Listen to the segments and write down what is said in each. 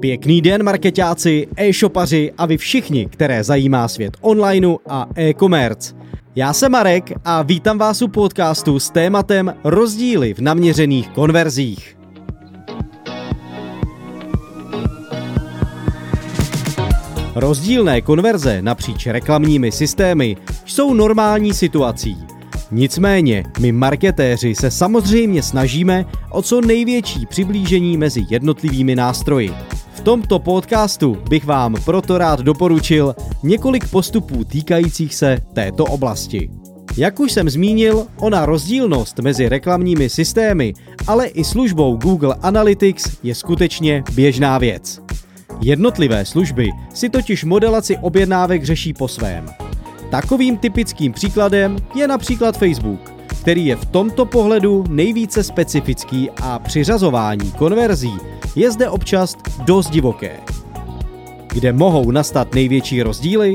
Pěkný den marketáci, e-shopaři a vy všichni, které zajímá svět onlineu a e-commerce. Já jsem Marek a vítám vás u podcastu s tématem rozdíly v naměřených konverzích. Rozdílné konverze napříč reklamními systémy jsou normální situací. Nicméně, my marketéři se samozřejmě snažíme o co největší přiblížení mezi jednotlivými nástroji tomto podcastu bych vám proto rád doporučil několik postupů týkajících se této oblasti. Jak už jsem zmínil, ona rozdílnost mezi reklamními systémy, ale i službou Google Analytics je skutečně běžná věc. Jednotlivé služby si totiž modelaci objednávek řeší po svém. Takovým typickým příkladem je například Facebook, který je v tomto pohledu nejvíce specifický a přiřazování konverzí je zde občas dost divoké. Kde mohou nastat největší rozdíly?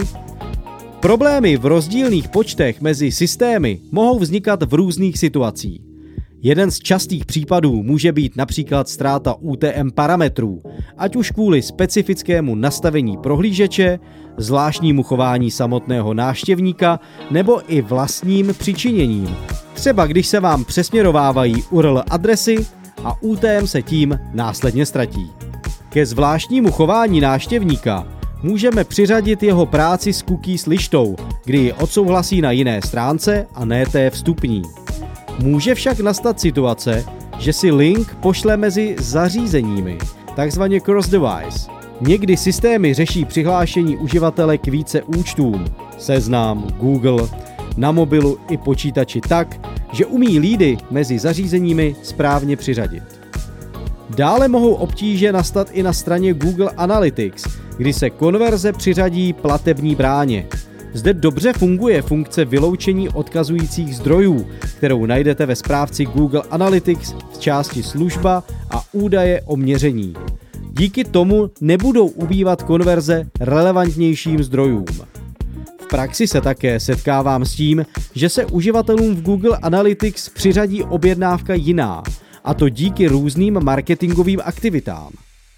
Problémy v rozdílných počtech mezi systémy mohou vznikat v různých situacích. Jeden z častých případů může být například ztráta UTM parametrů, ať už kvůli specifickému nastavení prohlížeče, zvláštnímu chování samotného náštěvníka nebo i vlastním přičiněním. Třeba když se vám přesměrovávají URL adresy a UTM se tím následně ztratí. Ke zvláštnímu chování náštěvníka můžeme přiřadit jeho práci s cookies lištou, kdy ji odsouhlasí na jiné stránce a ne té vstupní. Může však nastat situace, že si link pošle mezi zařízeními, takzvaně cross-device. Někdy systémy řeší přihlášení uživatele k více účtům, seznam, Google, na mobilu i počítači tak, že umí lídy mezi zařízeními správně přiřadit. Dále mohou obtíže nastat i na straně Google Analytics, kdy se konverze přiřadí platební bráně. Zde dobře funguje funkce vyloučení odkazujících zdrojů, kterou najdete ve správci Google Analytics v části služba a údaje o měření. Díky tomu nebudou ubývat konverze relevantnějším zdrojům praxi se také setkávám s tím, že se uživatelům v Google Analytics přiřadí objednávka jiná, a to díky různým marketingovým aktivitám.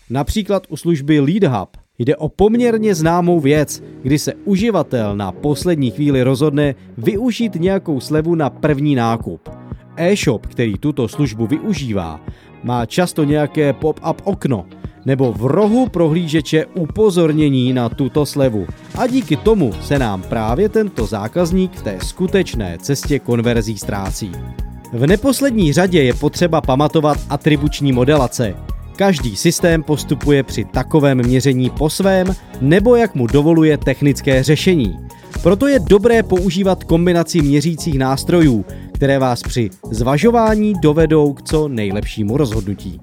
Například u služby LeadHub jde o poměrně známou věc, kdy se uživatel na poslední chvíli rozhodne využít nějakou slevu na první nákup. E-shop, který tuto službu využívá, má často nějaké pop-up okno, nebo v rohu prohlížeče upozornění na tuto slevu. A díky tomu se nám právě tento zákazník v té skutečné cestě konverzí ztrácí. V neposlední řadě je potřeba pamatovat atribuční modelace. Každý systém postupuje při takovém měření po svém nebo jak mu dovoluje technické řešení. Proto je dobré používat kombinaci měřících nástrojů, které vás při zvažování dovedou k co nejlepšímu rozhodnutí.